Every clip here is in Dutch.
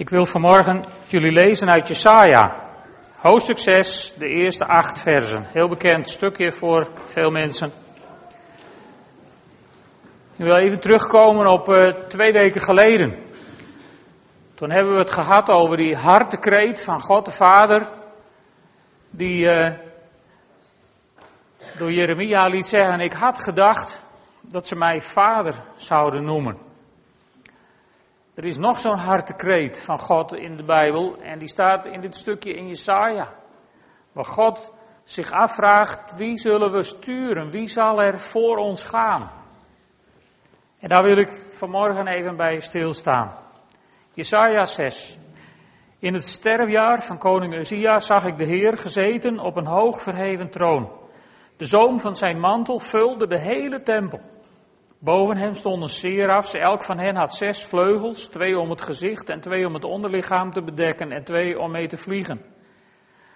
Ik wil vanmorgen jullie lezen uit Jesaja, hoofdstuk 6, de eerste acht versen. Heel bekend stukje voor veel mensen. Ik wil even terugkomen op uh, twee weken geleden. Toen hebben we het gehad over die hartekreet van God de Vader, die uh, door Jeremia liet zeggen, ik had gedacht dat ze mij vader zouden noemen. Er is nog zo'n hartekreet van God in de Bijbel en die staat in dit stukje in Jesaja. Waar God zich afvraagt, wie zullen we sturen? Wie zal er voor ons gaan? En daar wil ik vanmorgen even bij stilstaan. Jesaja 6. In het sterfjaar van koning Uzia zag ik de Heer gezeten op een hoog verheven troon. De zoom van zijn mantel vulde de hele tempel. Boven hem stonden serafs, elk van hen had zes vleugels, twee om het gezicht en twee om het onderlichaam te bedekken en twee om mee te vliegen.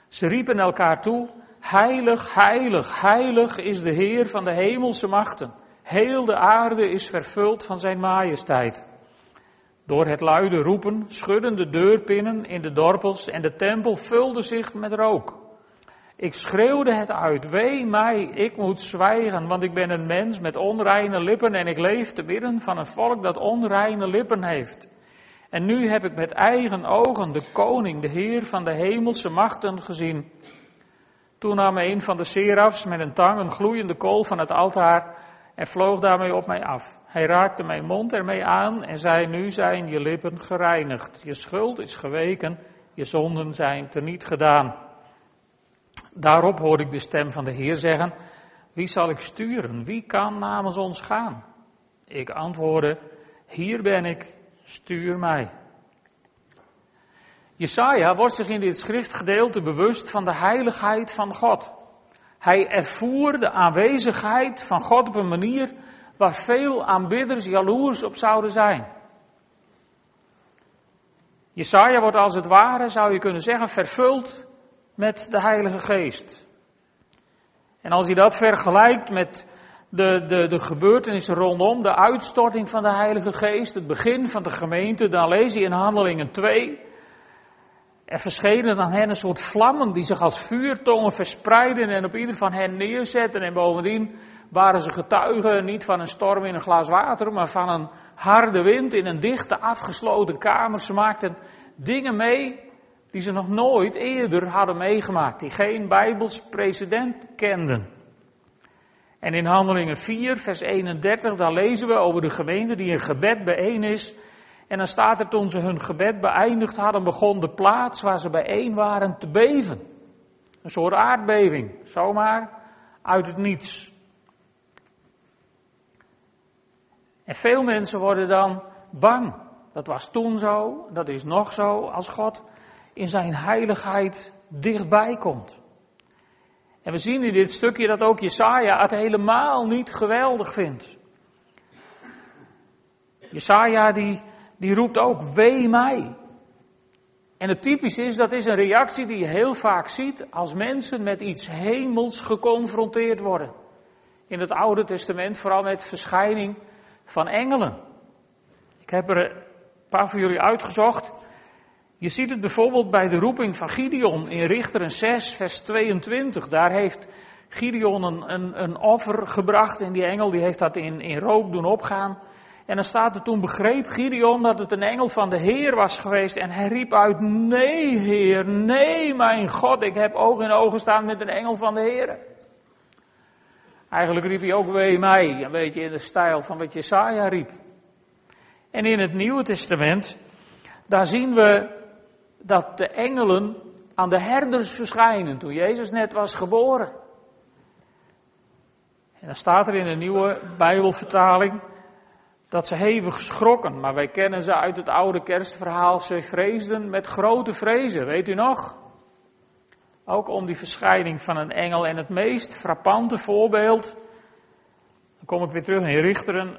Ze riepen elkaar toe, heilig, heilig, heilig is de Heer van de hemelse machten. Heel de aarde is vervuld van zijn majesteit. Door het luide roepen schudden de deurpinnen in de dorpels en de tempel vulde zich met rook. Ik schreeuwde het uit, wee mij, ik moet zwijgen, want ik ben een mens met onreine lippen en ik leef te midden van een volk dat onreine lippen heeft. En nu heb ik met eigen ogen de koning, de heer van de hemelse machten gezien. Toen nam een van de serafs met een tang een gloeiende kool van het altaar en vloog daarmee op mij af. Hij raakte mijn mond ermee aan en zei, nu zijn je lippen gereinigd. Je schuld is geweken, je zonden zijn teniet gedaan. Daarop hoorde ik de stem van de Heer zeggen, wie zal ik sturen? Wie kan namens ons gaan? Ik antwoordde, hier ben ik, stuur mij. Jesaja wordt zich in dit schriftgedeelte bewust van de heiligheid van God. Hij ervoer de aanwezigheid van God op een manier waar veel aanbidders jaloers op zouden zijn. Jesaja wordt als het ware, zou je kunnen zeggen, vervuld met de Heilige Geest. En als je dat vergelijkt met de, de, de gebeurtenissen rondom de uitstorting van de Heilige Geest, het begin van de gemeente, dan lees je in Handelingen 2. Er verschenen aan hen een soort vlammen die zich als vuurtongen verspreiden en op ieder van hen neerzetten. En bovendien waren ze getuigen niet van een storm in een glas water, maar van een harde wind in een dichte afgesloten kamer. Ze maakten dingen mee die ze nog nooit eerder hadden meegemaakt, die geen Bijbels precedent kenden. En in Handelingen 4, vers 31, daar lezen we over de gemeente die een gebed bijeen is. En dan staat er toen ze hun gebed beëindigd hadden, begon de plaats waar ze bijeen waren te beven. Een soort aardbeving, zomaar uit het niets. En veel mensen worden dan bang. Dat was toen zo, dat is nog zo, als God in zijn heiligheid dichtbij komt. En we zien in dit stukje dat ook Jesaja het helemaal niet geweldig vindt. Jesaja die, die roept ook, wee mij. En het typisch is, dat is een reactie die je heel vaak ziet als mensen met iets hemels geconfronteerd worden. In het Oude Testament vooral met verschijning van engelen. Ik heb er een paar voor jullie uitgezocht. Je ziet het bijvoorbeeld bij de roeping van Gideon in Richteren 6, vers 22. Daar heeft Gideon een, een, offer gebracht en die engel die heeft dat in, in rook doen opgaan. En dan staat er toen begreep Gideon dat het een engel van de Heer was geweest en hij riep uit, nee Heer, nee mijn God, ik heb oog in ogen staan met een engel van de Heer. Eigenlijk riep hij ook wee mij, een beetje in de stijl van wat Jesaja riep. En in het Nieuwe Testament, daar zien we dat de engelen aan de herders verschijnen toen Jezus net was geboren. En dan staat er in de nieuwe Bijbelvertaling dat ze hevig schrokken, maar wij kennen ze uit het oude kerstverhaal. Ze vreesden met grote vrezen, weet u nog? Ook om die verschijning van een engel. En het meest frappante voorbeeld, dan kom ik weer terug in Richteren,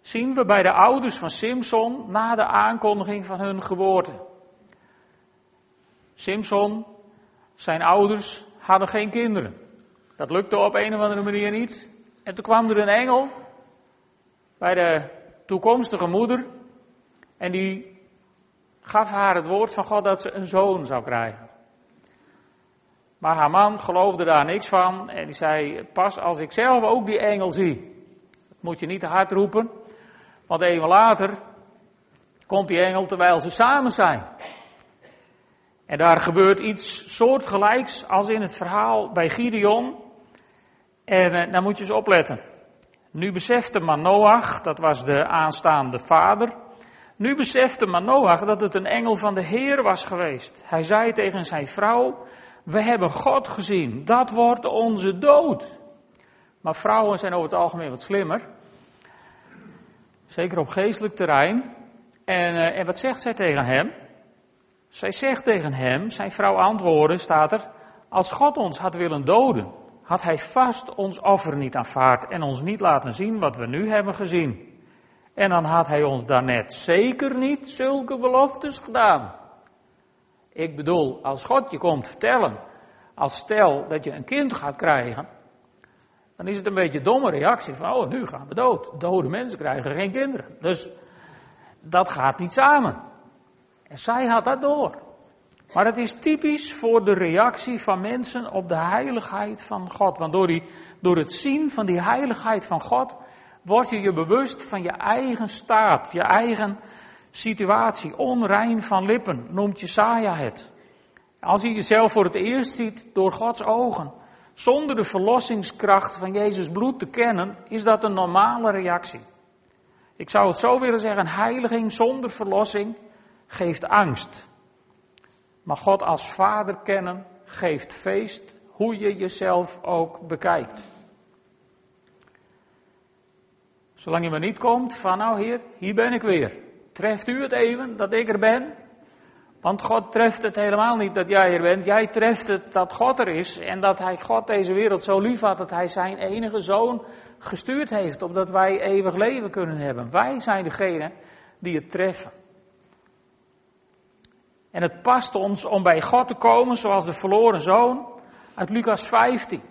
zien we bij de ouders van Simson na de aankondiging van hun geboorte. Simpson, zijn ouders hadden geen kinderen. Dat lukte op een of andere manier niet. En toen kwam er een engel bij de toekomstige moeder. En die gaf haar het woord van God dat ze een zoon zou krijgen. Maar haar man geloofde daar niks van en die zei, pas als ik zelf ook die engel zie. Dat moet je niet te hard roepen, want even later komt die engel terwijl ze samen zijn. En daar gebeurt iets soortgelijks als in het verhaal bij Gideon. En eh, daar moet je eens opletten. Nu besefte Manoach, dat was de aanstaande vader, nu besefte Manoach dat het een engel van de Heer was geweest. Hij zei tegen zijn vrouw, we hebben God gezien, dat wordt onze dood. Maar vrouwen zijn over het algemeen wat slimmer. Zeker op geestelijk terrein. En, uh, en wat zegt zij tegen hem? Zij zegt tegen hem, zijn vrouw antwoordde, staat er, als God ons had willen doden, had hij vast ons offer niet aanvaard en ons niet laten zien wat we nu hebben gezien. En dan had hij ons daarnet zeker niet zulke beloftes gedaan. Ik bedoel, als God je komt vertellen, als stel dat je een kind gaat krijgen, dan is het een beetje een domme reactie van, oh, nu gaan we dood. Dode mensen krijgen geen kinderen. Dus dat gaat niet samen. En zij had dat door. Maar het is typisch voor de reactie van mensen op de heiligheid van God. Want door, die, door het zien van die heiligheid van God, word je je bewust van je eigen staat, je eigen situatie. Onrein van lippen, noemt Jesaja het. Als je jezelf voor het eerst ziet door Gods ogen, zonder de verlossingskracht van Jezus bloed te kennen, is dat een normale reactie. Ik zou het zo willen zeggen, heiliging zonder verlossing geeft angst. Maar God als Vader kennen geeft feest, hoe je jezelf ook bekijkt. Zolang je maar niet komt van nou Heer, hier ben ik weer. Treft u het even dat ik er ben? Want God treft het helemaal niet dat jij er bent. Jij treft het dat God er is en dat Hij God deze wereld zo lief had dat Hij zijn enige zoon gestuurd heeft, opdat wij eeuwig leven kunnen hebben. Wij zijn degene die het treffen. En het past ons om bij God te komen zoals de verloren zoon uit Lucas 15.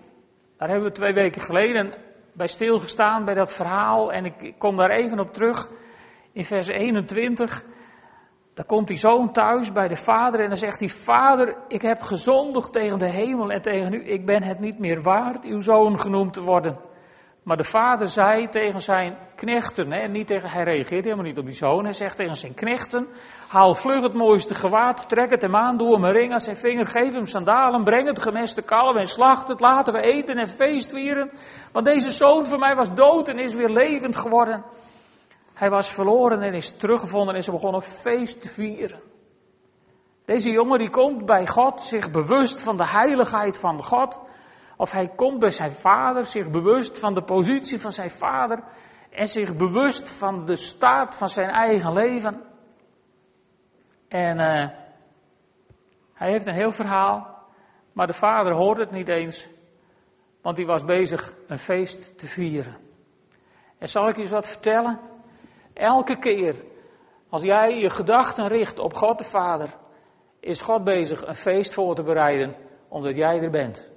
Daar hebben we twee weken geleden bij stilgestaan bij dat verhaal en ik kom daar even op terug. In vers 21, daar komt die zoon thuis bij de vader en dan zegt hij, vader, ik heb gezondigd tegen de hemel en tegen u, ik ben het niet meer waard uw zoon genoemd te worden. Maar de vader zei tegen zijn knechten, hè, niet tegen, hij reageert helemaal niet op die zoon, hij zegt tegen zijn knechten, haal vlug het mooiste gewaad, trek het hem aan, doe hem een ring aan zijn vinger, geef hem sandalen, breng het gemeste kalf en slacht het, laten we eten en feest vieren. Want deze zoon van mij was dood en is weer levend geworden. Hij was verloren en is teruggevonden en ze begonnen feest te vieren. Deze jongen die komt bij God, zich bewust van de heiligheid van God, of hij komt bij zijn vader, zich bewust van de positie van zijn vader en zich bewust van de staat van zijn eigen leven. En uh, hij heeft een heel verhaal, maar de vader hoort het niet eens, want hij was bezig een feest te vieren. En zal ik je eens wat vertellen? Elke keer als jij je gedachten richt op God de Vader, is God bezig een feest voor te bereiden, omdat jij er bent.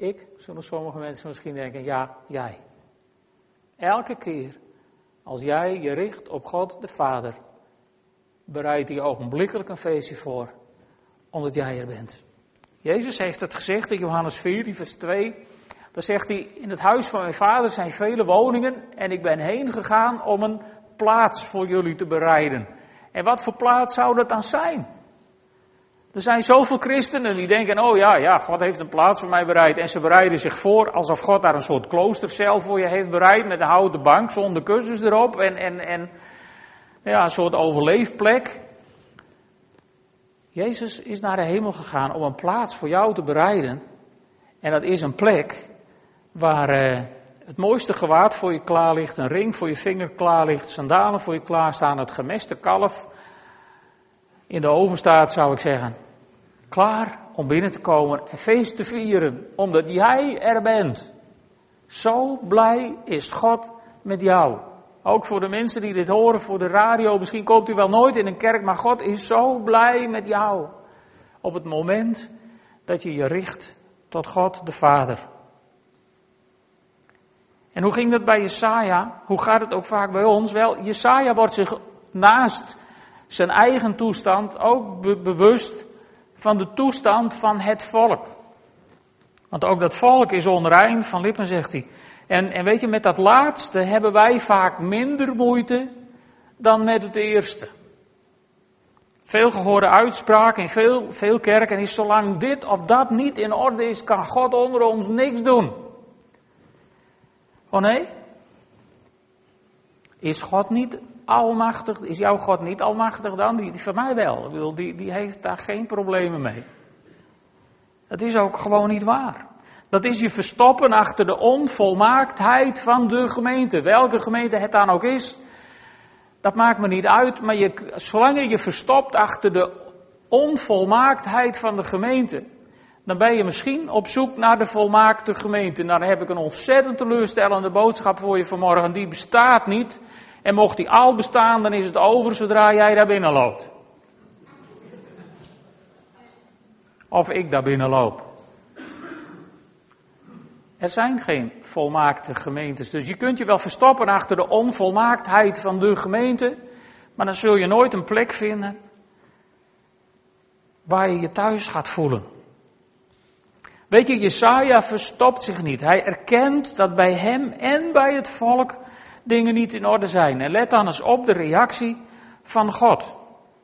Ik, zullen sommige mensen misschien denken, ja, jij. Elke keer als jij je richt op God de Vader, bereidt hij ogenblikkelijk een feestje voor, omdat jij er bent. Jezus heeft het gezegd in Johannes 4, vers 2. Daar zegt hij, in het huis van mijn vader zijn vele woningen en ik ben heen gegaan om een plaats voor jullie te bereiden. En wat voor plaats zou dat dan zijn? Er zijn zoveel christenen die denken, oh ja, ja, God heeft een plaats voor mij bereid. En ze bereiden zich voor alsof God daar een soort kloostercel voor je heeft bereid. Met een houten bank zonder kussens erop. En, en, en ja, een soort overleefplek. Jezus is naar de hemel gegaan om een plaats voor jou te bereiden. En dat is een plek waar eh, het mooiste gewaad voor je klaar ligt, een ring voor je vinger klaar ligt, sandalen voor je klaar staan, het gemeste kalf in de oven staat, zou ik zeggen. Klaar om binnen te komen en feest te vieren, omdat jij er bent. Zo blij is God met jou. Ook voor de mensen die dit horen voor de radio, misschien komt u wel nooit in een kerk, maar God is zo blij met jou. Op het moment dat je je richt tot God de Vader. En hoe ging dat bij Jesaja? Hoe gaat het ook vaak bij ons? Wel, Jesaja wordt zich naast zijn eigen toestand ook bewust van de toestand van het volk. Want ook dat volk is onrein van lippen, zegt hij. En, en weet je, met dat laatste hebben wij vaak minder moeite dan met het eerste. Veel gehoorde uitspraak in veel, veel kerken is zolang dit of dat niet in orde is, kan God onder ons niks doen. Oh nee? Is God niet almachtig? Is jouw God niet almachtig dan? Die, die van mij wel. Die, die heeft daar geen problemen mee. Dat is ook gewoon niet waar. Dat is je verstoppen achter de onvolmaaktheid van de gemeente. Welke gemeente het dan ook is, dat maakt me niet uit. Maar je, zolang je je verstopt achter de onvolmaaktheid van de gemeente, dan ben je misschien op zoek naar de volmaakte gemeente. Nou, dan heb ik een ontzettend teleurstellende boodschap voor je vanmorgen. Die bestaat niet. En mocht die al bestaan, dan is het over zodra jij daar binnen loopt. Of ik daar binnen loop. Er zijn geen volmaakte gemeentes. Dus je kunt je wel verstoppen achter de onvolmaaktheid van de gemeente. Maar dan zul je nooit een plek vinden waar je je thuis gaat voelen. Weet je, Jesaja verstopt zich niet. Hij erkent dat bij hem en bij het volk dingen niet in orde zijn. En let dan eens op de reactie van God.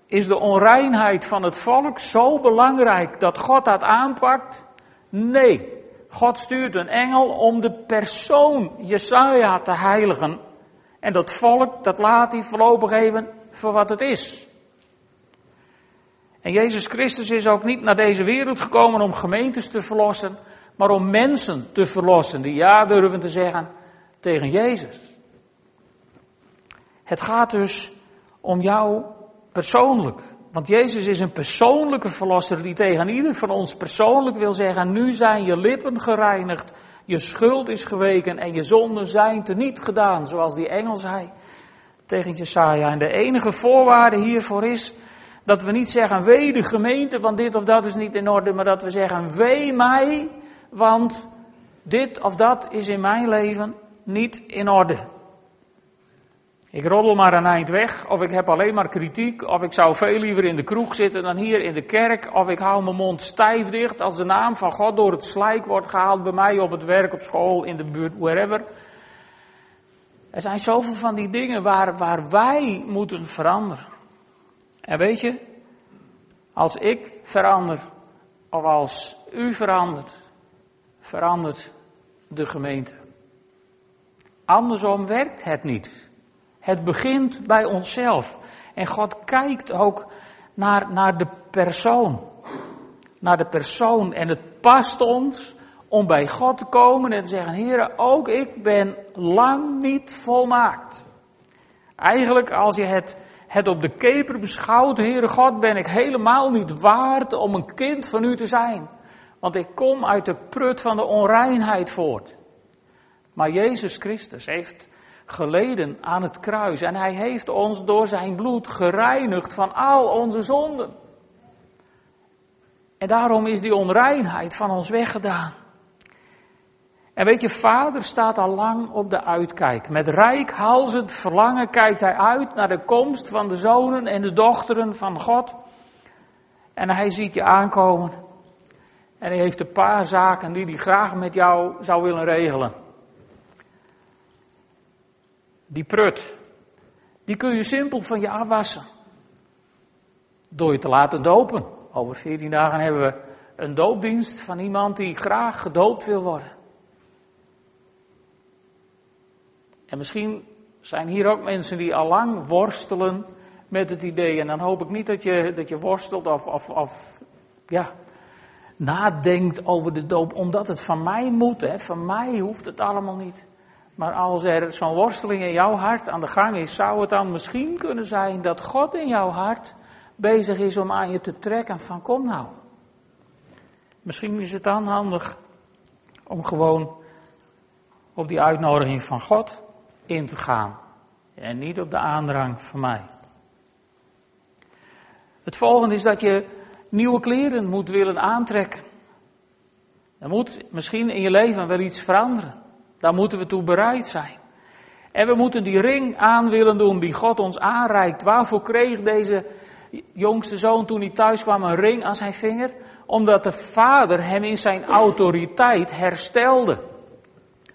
Is de onreinheid van het volk zo belangrijk dat God dat aanpakt? Nee. God stuurt een engel om de persoon Jesaja te heiligen. En dat volk, dat laat hij voorlopig even voor wat het is. En Jezus Christus is ook niet naar deze wereld gekomen om gemeentes te verlossen, maar om mensen te verlossen die ja durven te zeggen tegen Jezus. Het gaat dus om jou persoonlijk. Want Jezus is een persoonlijke verlosser die tegen ieder van ons persoonlijk wil zeggen, nu zijn je lippen gereinigd, je schuld is geweken en je zonden zijn teniet gedaan, zoals die engel zei tegen Jesaja. En de enige voorwaarde hiervoor is dat we niet zeggen, wee de gemeente, want dit of dat is niet in orde, maar dat we zeggen, wee mij, want dit of dat is in mijn leven niet in orde. Ik roddel maar een eind weg, of ik heb alleen maar kritiek, of ik zou veel liever in de kroeg zitten dan hier in de kerk, of ik hou mijn mond stijf dicht als de naam van God door het slijk wordt gehaald bij mij op het werk, op school, in de buurt, wherever. Er zijn zoveel van die dingen waar, waar wij moeten veranderen. En weet je, als ik verander, of als u verandert, verandert de gemeente. Andersom werkt het niet. Het begint bij onszelf. En God kijkt ook naar, naar de persoon. Naar de persoon. En het past ons om bij God te komen en te zeggen: Heer, ook ik ben lang niet volmaakt. Eigenlijk, als je het, het op de keper beschouwt, Heere God, ben ik helemaal niet waard om een kind van u te zijn. Want ik kom uit de prut van de onreinheid voort. Maar Jezus Christus heeft geleden aan het kruis. En hij heeft ons door zijn bloed gereinigd van al onze zonden. En daarom is die onreinheid van ons weggedaan. En weet je, vader staat al lang op de uitkijk. Met rijkhalzend verlangen kijkt hij uit naar de komst van de zonen en de dochteren van God. En hij ziet je aankomen. En hij heeft een paar zaken die hij graag met jou zou willen regelen. Die prut, die kun je simpel van je afwassen. Door je te laten dopen. Over 14 dagen hebben we een doopdienst van iemand die graag gedoopt wil worden. En misschien zijn hier ook mensen die al lang worstelen met het idee. En dan hoop ik niet dat je, dat je worstelt of, of, of ja, nadenkt over de doop, omdat het van mij moet. Hè. Van mij hoeft het allemaal niet. Maar als er zo'n worsteling in jouw hart aan de gang is, zou het dan misschien kunnen zijn dat God in jouw hart bezig is om aan je te trekken van kom nou. Misschien is het dan handig om gewoon op die uitnodiging van God in te gaan en niet op de aandrang van mij. Het volgende is dat je nieuwe kleren moet willen aantrekken. Er moet misschien in je leven wel iets veranderen. Daar moeten we toe bereid zijn. En we moeten die ring aan willen doen die God ons aanreikt. Waarvoor kreeg deze jongste zoon toen hij thuis kwam een ring aan zijn vinger? Omdat de vader hem in zijn autoriteit herstelde.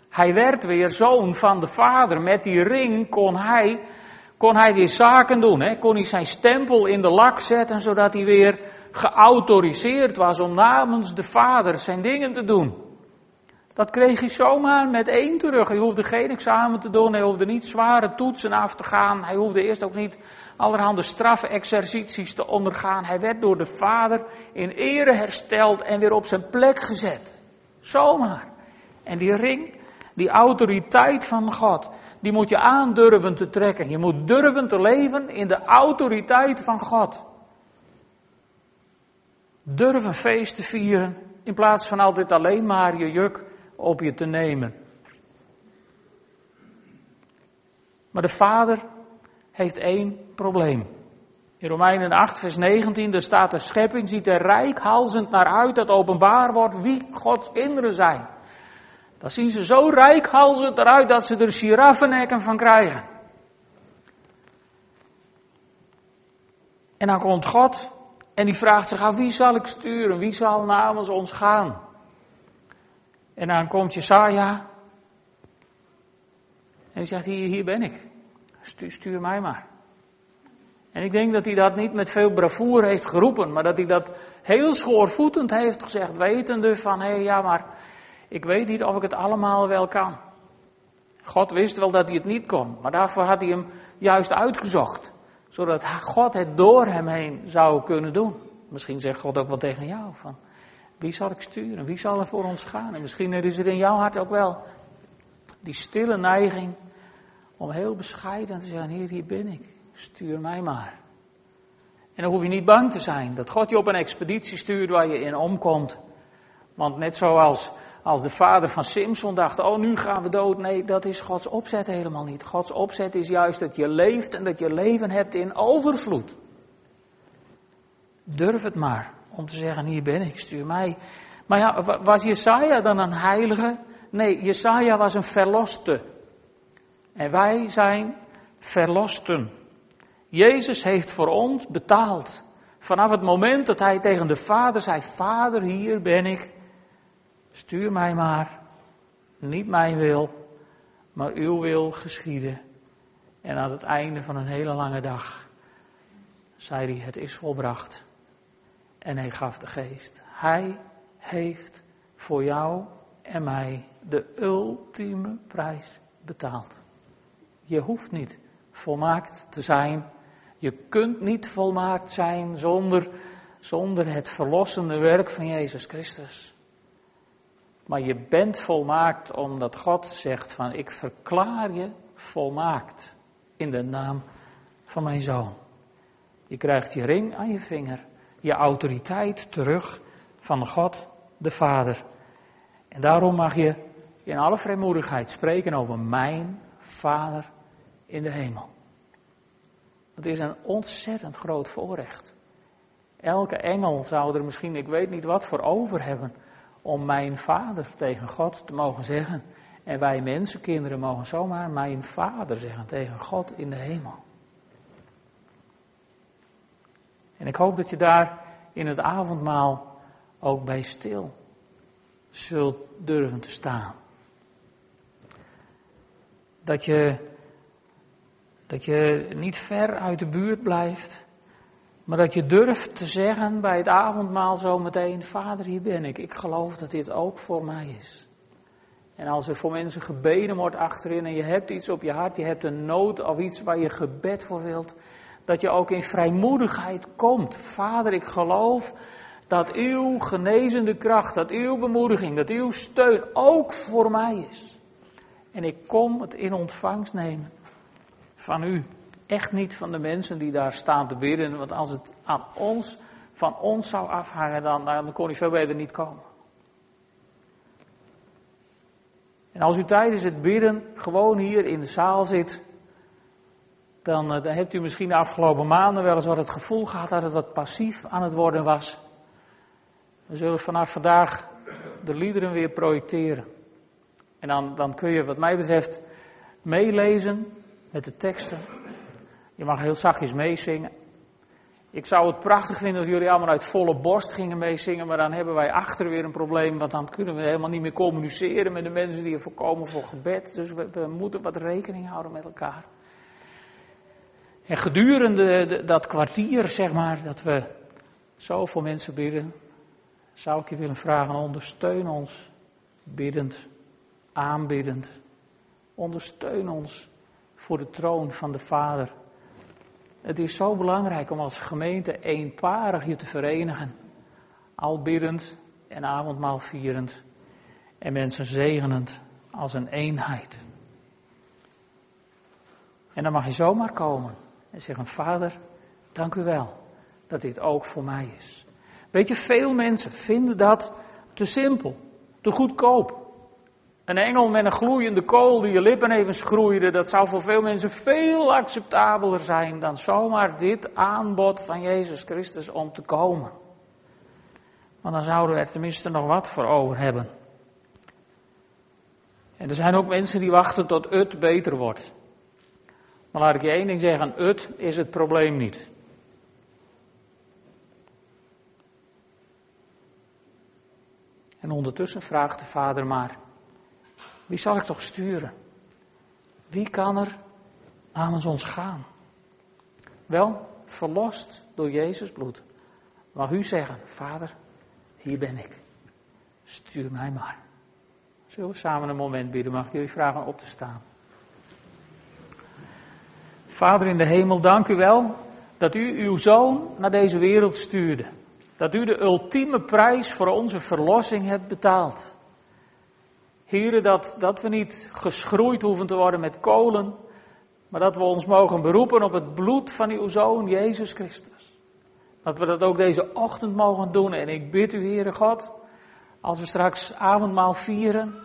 Hij werd weer zoon van de vader. Met die ring kon hij, kon hij weer zaken doen. Hè? Kon hij zijn stempel in de lak zetten, zodat hij weer geautoriseerd was om namens de vader zijn dingen te doen. Dat kreeg hij zomaar met één terug. Hij hoefde geen examen te doen, hij hoefde niet zware toetsen af te gaan, hij hoefde eerst ook niet allerhande strafexercities te ondergaan. Hij werd door de vader in ere hersteld en weer op zijn plek gezet. Zomaar. En die ring, die autoriteit van God, die moet je aandurven te trekken. Je moet durven te leven in de autoriteit van God. Durf een feest te vieren in plaats van altijd alleen maar je juk op je te nemen. Maar de vader heeft één probleem. In Romeinen 8, vers 19, daar staat de schepping ziet er rijkhalzend naar uit dat openbaar wordt wie Gods kinderen zijn. Dan zien ze zo rijkhalzend eruit dat ze er giraffennekken van krijgen. En dan komt God en die vraagt zich af, wie zal ik sturen? Wie zal namens ons gaan? En dan komt Jesaja. En die zegt, hier, hier ben ik. Stuur, mij maar. En ik denk dat hij dat niet met veel bravoure heeft geroepen, maar dat hij dat heel schoorvoetend heeft gezegd, wetende van, hé hey, ja, maar ik weet niet of ik het allemaal wel kan. God wist wel dat hij het niet kon, maar daarvoor had hij hem juist uitgezocht zodat God het door hem heen zou kunnen doen. Misschien zegt God ook wel tegen jou van, wie zal ik sturen? Wie zal er voor ons gaan? En misschien is er in jouw hart ook wel die stille neiging om heel bescheiden te zeggen, Heer, hier ben ik. Stuur mij maar. En dan hoef je niet bang te zijn dat God je op een expeditie stuurt waar je in omkomt. Want net zoals als de vader van Simson dacht, oh nu gaan we dood. Nee, dat is Gods opzet helemaal niet. Gods opzet is juist dat je leeft en dat je leven hebt in overvloed. Durf het maar om te zeggen, hier ben ik, stuur mij. Maar ja, was Jesaja dan een heilige? Nee, Jesaja was een verloste. En wij zijn verlosten. Jezus heeft voor ons betaald. Vanaf het moment dat hij tegen de Vader zei, Vader, hier ben ik. Stuur mij maar, niet mijn wil, maar uw wil geschieden. En aan het einde van een hele lange dag zei hij, het is volbracht. En hij gaf de geest. Hij heeft voor jou en mij de ultieme prijs betaald. Je hoeft niet volmaakt te zijn. Je kunt niet volmaakt zijn zonder, zonder het verlossende werk van Jezus Christus. Maar je bent volmaakt omdat God zegt van ik verklaar je volmaakt in de naam van mijn zoon. Je krijgt je ring aan je vinger, je autoriteit terug van God de Vader. En daarom mag je in alle vrijmoedigheid spreken over mijn Vader in de hemel. Dat is een ontzettend groot voorrecht. Elke engel zou er misschien, ik weet niet wat, voor over hebben om mijn vader tegen God te mogen zeggen. En wij mensenkinderen mogen zomaar mijn vader zeggen tegen God in de hemel. En ik hoop dat je daar in het avondmaal ook bij stil zult durven te staan. Dat je, dat je niet ver uit de buurt blijft, maar dat je durft te zeggen bij het avondmaal zo meteen, Vader, hier ben ik. Ik geloof dat dit ook voor mij is. En als er voor mensen gebeden wordt achterin en je hebt iets op je hart, je hebt een nood of iets waar je gebed voor wilt, dat je ook in vrijmoedigheid komt. Vader, ik geloof dat uw genezende kracht, dat uw bemoediging, dat uw steun ook voor mij is. En ik kom het in ontvangst nemen van u. Echt niet van de mensen die daar staan te bidden, want als het aan ons, van ons zou afhangen, dan, dan kon hij veel beter niet komen. En als u tijdens het bidden gewoon hier in de zaal zit, dan, eh, dan hebt u misschien de afgelopen maanden wel eens wat het gevoel gehad dat het wat passief aan het worden was. We zullen vanaf vandaag de liederen weer projecteren. En dan, dan kun je, wat mij betreft, meelezen met de teksten. Je mag heel zachtjes meezingen. Ik zou het prachtig vinden als jullie allemaal uit volle borst gingen meezingen, maar dan hebben wij achter weer een probleem, want dan kunnen we helemaal niet meer communiceren met de mensen die er voorkomen voor gebed. Dus we moeten wat rekening houden met elkaar. En gedurende dat kwartier, zeg maar, dat we zo voor mensen bidden, zou ik je willen vragen, ondersteun ons biddend, aanbiddend. Ondersteun ons voor de troon van de Vader. Het is zo belangrijk om als gemeente eenparig je te verenigen. Al biddend en avondmaal vierend. En mensen zegenend als een eenheid. En dan mag je zomaar komen en zeggen: Vader, dank u wel dat dit ook voor mij is. Weet je, veel mensen vinden dat te simpel, te goedkoop. Een engel met een gloeiende kool die je lippen even schroeide, dat zou voor veel mensen veel acceptabeler zijn dan zomaar dit aanbod van Jezus Christus om te komen. Maar dan zouden we er tenminste nog wat voor over hebben. En er zijn ook mensen die wachten tot het beter wordt. Maar laat ik je één ding zeggen, het is het probleem niet. En ondertussen vraagt de vader maar, wie zal ik toch sturen? Wie kan er namens ons gaan? Wel, verlost door Jezus bloed. Mag u zeggen, vader, hier ben ik. Stuur mij maar. Zullen we samen een moment bidden? Mag ik jullie vragen op te staan? Vader in de hemel, dank u wel dat u uw zoon naar deze wereld stuurde. Dat u de ultieme prijs voor onze verlossing hebt betaald. Heren, dat, dat we niet geschroeid hoeven te worden met kolen, maar dat we ons mogen beroepen op het bloed van uw Zoon, Jezus Christus. Dat we dat ook deze ochtend mogen doen. En ik bid u, Heere God, als we straks avondmaal vieren,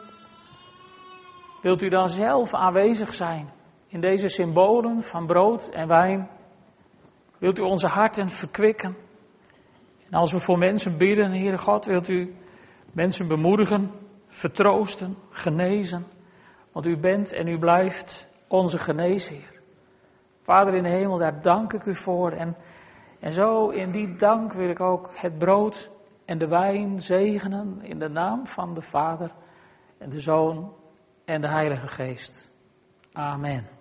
wilt u dan zelf aanwezig zijn in deze symbolen van brood en wijn? Wilt u onze harten verkwikken? En als we voor mensen bidden, Heere God, wilt u mensen bemoedigen, vertroosten, genezen. Want u bent en u blijft onze geneesheer. Vader in de hemel, daar dank ik u voor. En, en zo in die dank wil ik ook het brood en de wijn zegenen in de naam van de Vader en de Zoon en de Heilige Geest. Amen.